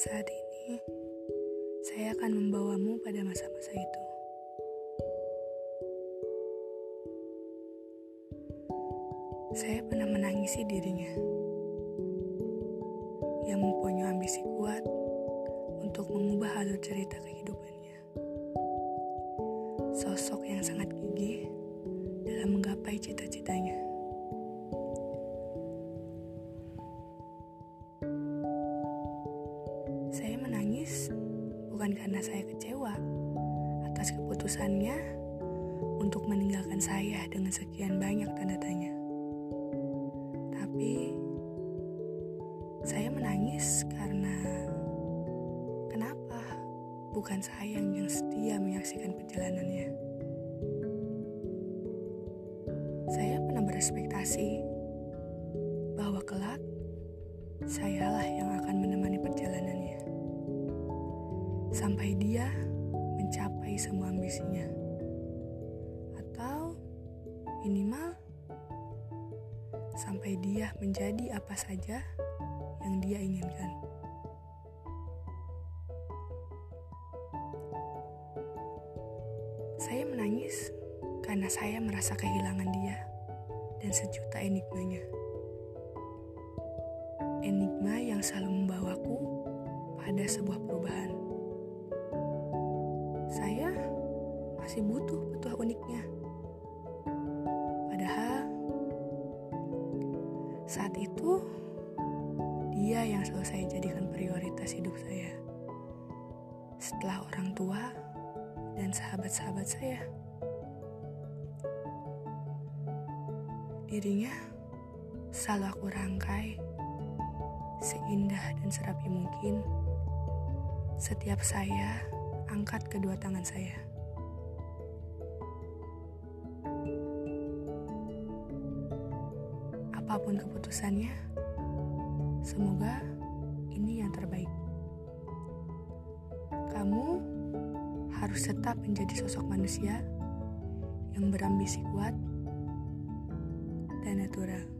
Saat ini, saya akan membawamu pada masa-masa itu. Saya pernah menangisi dirinya yang mempunyai ambisi kuat untuk mengubah alur cerita kehidupannya. Sosok yang sangat gigih dalam menggapai cita-citanya. Menangis bukan karena saya kecewa atas keputusannya untuk meninggalkan saya dengan sekian banyak tanda tanya. Tapi saya menangis karena kenapa bukan sayang yang setia menyaksikan perjalanannya. Saya pernah berespektasi bahwa kelak sayalah yang sampai dia mencapai semua ambisinya. Atau minimal sampai dia menjadi apa saja yang dia inginkan. Saya menangis karena saya merasa kehilangan dia dan sejuta enigmanya. Enigma yang selalu membawaku pada sebuah masih butuh petua uniknya. Padahal saat itu dia yang selalu saya jadikan prioritas hidup saya. Setelah orang tua dan sahabat-sahabat saya. Dirinya selalu aku rangkai seindah dan serapi mungkin setiap saya angkat kedua tangan saya. Apa pun keputusannya, semoga ini yang terbaik. Kamu harus tetap menjadi sosok manusia yang berambisi kuat dan natural.